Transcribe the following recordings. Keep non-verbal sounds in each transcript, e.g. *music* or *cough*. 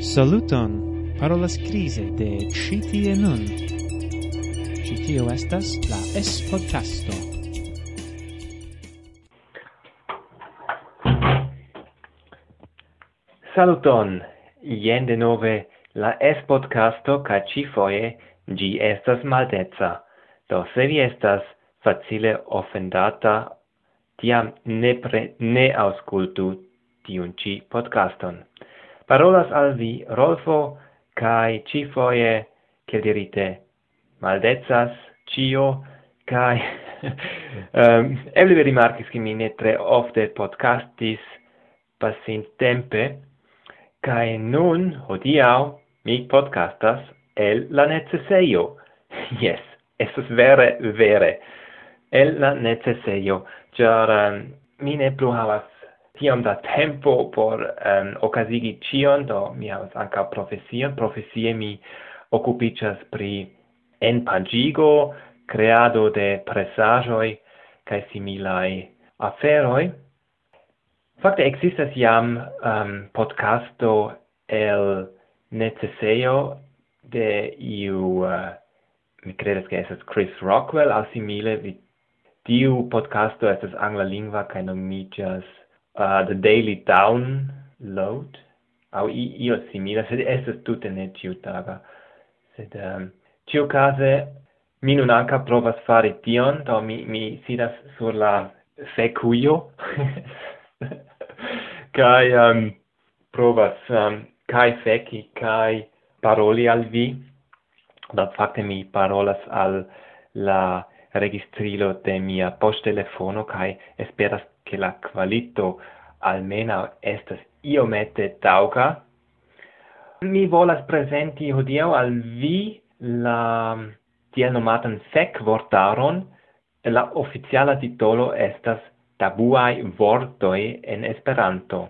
Saluton! Parolas crise de Citie Nun. Citio estas la S-podcasto. Saluton! Ien de nove la S-podcasto ca ci foie gi estas maldezza. Do se vi estas facile offendata, tiam ne, pre, ne auscultu tiun ci podcaston parolas al vi Rolfo kai cifoje che dirite maldezas cio? Kai um, *laughs* ehm, eble vi rimarkis che mi ne tre ofte podcastis pasint tempe kai nun hodiau mi podcastas el la necesejo. *laughs* Yes estas vere vere el la necesejo. Char um, ehm, mi ne plu havas tiom da tempo por ehm, um, okazigi cion, do mi havas anca profesion. Profesie mi occupicias pri enpanĝigo, creado de presaĵoj cae similai aferoi. Fakte existas jam um, podcasto el necesejo de iu uh, mi credes che esas Chris Rockwell, asimile vi tiu podcasto estas angla lingua, kaj nomiĝas uh, the daily down load. Au i io simila sed estas tute ne tiu taga. Sed um, tiu case mi nun anca provas fare tion do mi mi sidas sur la secuio *laughs* kai um, provas um, kai feki kai paroli al vi. Da fakte mi parolas al la registrilo de mia poŝtelefono kai esperas che la qualito almena estas iomete tauga. Mi volas presenti hodiau al vi la tiel nomatan sec vortaron, la oficiala titolo estas tabuai vortoi en Esperanto.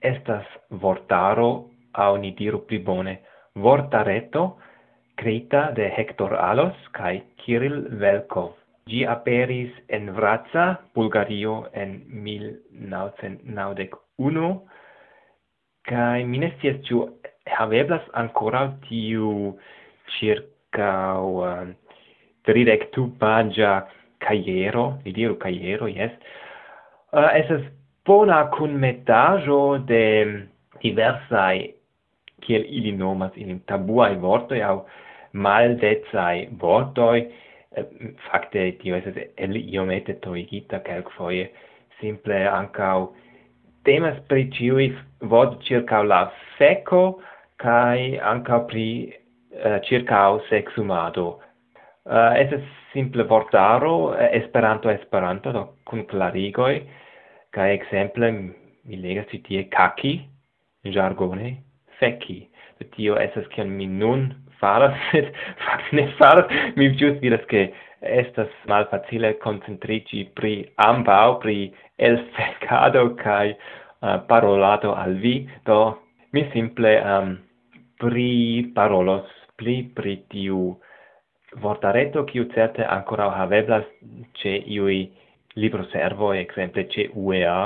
Estas vortaro, au ni diru pli bone, vortareto, creita de Hector Alos kai Kirill Velkov. Gi aperis en Vratsa, Bulgario, en 1991, kai mi ne scias ĉu haveblas ancora tiu circa uh, tridek du kajero, li diru kajero, jes. Uh, estas bona kunmetaĵo de diversai, kiel ili nomas ilin tabuai vortoi au maldecaj vortoi, fakte tio estas el iomete toigita kelkfoje. Simple ankaŭ temas pri ĉiuj vod ĉirkaŭ la feko kaj ankaŭ pri eh, uh, ĉirkaŭ seksumado uh, eh, estas simple vortaro eh, Esperanto Esperanto do kun klarigoj kaj ekzemple mi legas ĉi tie kaki jargone feki. Tio estas kiel mi nun faras, *laughs* sed fakte ne faras. Mi ĵus diras ke estas malfacile koncentriĝi pri ambaŭ, pri elfekado kaj uh, parolado al vi, do mi simple ehm, um, pri parolos pli pri tiu vortareto kiu certe ankoraŭ haveblas ĉe iuj libroservoj, ekzemple ĉe UEA.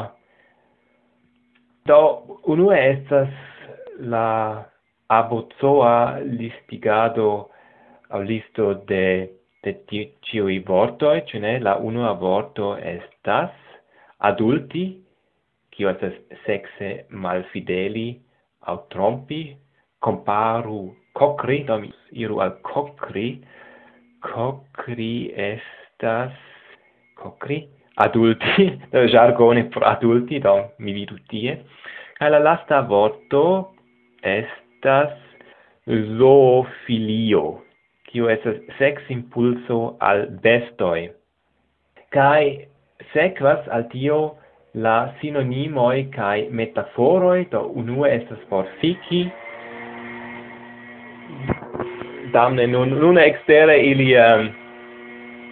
Do unue estas la abozoa listigado au listo de de ciui vortoi, ce ne? La unua vorto estas adulti, qui estas sexe malfideli au trompi, comparu cocri, nom iru al cocri, cocri estas, cocri, adulti, *laughs* jargone pro adulti, dom mi vidu tie, ca la lasta vorto est estas zoofilio, kiu estas seximpulso al bestoi. Kai sekvas al tio la sinonimoi kai metaforoi, do unue estas por fiki, damne nun nun extere ili um,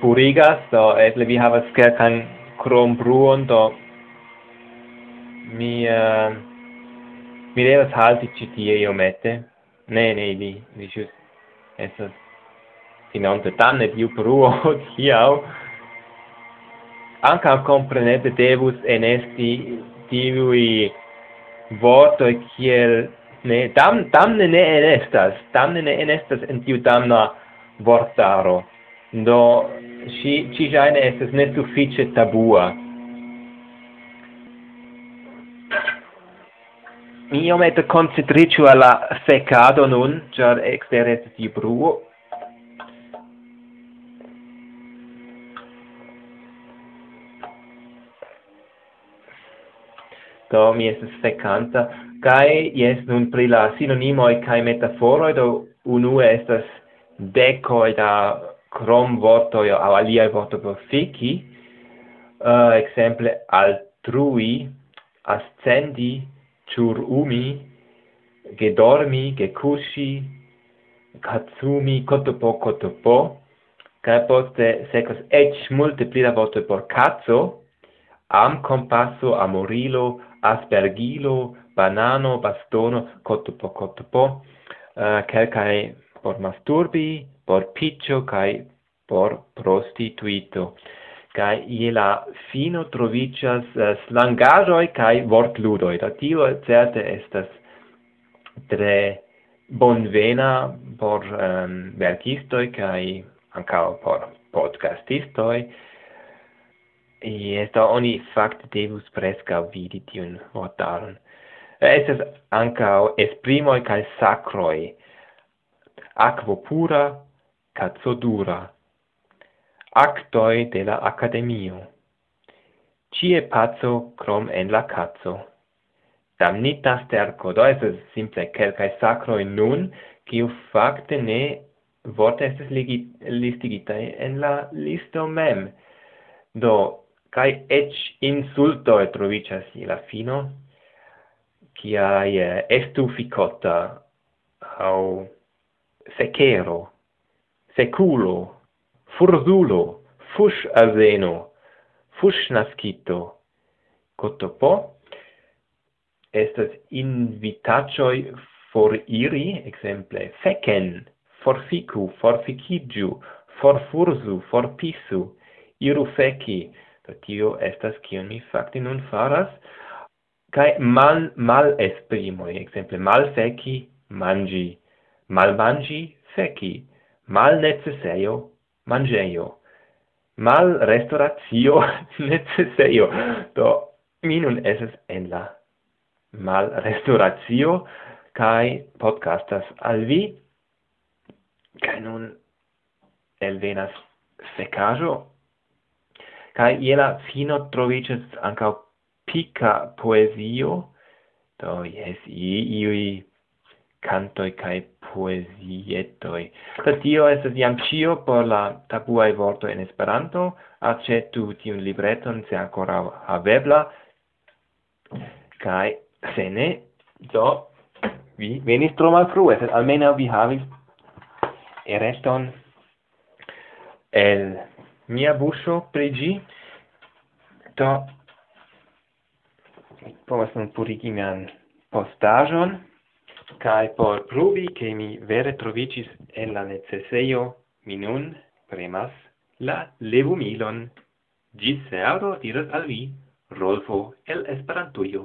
purigas do etle vi havas kelkan krom bruon do mi uh, Mi devas halti ĉi tie iomete. Ne, ne, vi, vi ĵus estas finante tamen pli pruo *laughs* hodiaŭ. Ankaŭ kompreneble devus enesti tiuj vortoj kiel ne, tam, tamne ne enestas, tamne ne enestas en tiu tamna vortaro. Do, ci ci ĝajne estas ne sufiĉe tabua. iomete concentriĝu al alla fecado nun, ĉar exteres di bruo. Do mi es fecanta kai jes nun pri la sinonimoj kaj metaforoj do unue estas dekoj da kromvortoj au aliaj vortoj per feki, uh, eh, exemple, altrui, ascendi, churumi, gedormi, gekushi, katsumi, kotopo, kotopo, kaj poste sekvas ech multe pli da vortoj por katso am compasso, amorilo, aspergilo, banano, bastono, cotupo, cotupo, uh, eh, quelcae por masturbi, por piccio, cae por prostituito kai je la fino trovicias uh, eh, slangajoi kai vortludoi. Da tio certe estas tre bonvena por ehm, um, verkistoi kai ancao por podcastistoi. Esta oni fakte devus preskaŭ vidi tiun vortaron. Estas ankaŭ esprimoi kai sakroi aquo pura, cazzo dura actoi de la academio. Cie pazzo krom en la cazzo. Damnita sterco, do estas simple quelcae sacroi nun, quiu facte ne vorte estes listigitae en la listo mem. Do, kai ech insulto et je la fino, kiaj estu ficota, au secero, seculo, furzulo, fuŝazeno, fuŝnaskito. Kotopo estas for iri, exemple, feken, forfiku, forficigiu, forfurzu, forpisu, iru feki. Do tio estas kion mi fakte nun faras kaj mal mal esprimoj, ekzemple malfeki, manĝi, malmanĝi, feki, malnecesejo, mangejo, mal restauratio *laughs* necesejo. Do, mi nun eses en la mal restauratio, kai podcastas al vi, kai nun elvenas fecajo, kai iela fino trovices ancau pica poesio, do, yes, iui cantoi kai poesietoi. Ta tio estas iam cio por la tabuai vorto in Esperanto. Acetu tiun libreton se ancora havebla. Kai se ne, do vi venis tro malfrue, sed almeno vi havis ereton el mia buŝo pri ĝi. Do povas nun purigi mian postaĵon kai por pruvi che mi vere trovicis en la necesseio, mi nun premas la levumilon. Gis searo diras al vi, Rolfo el Esperantujo.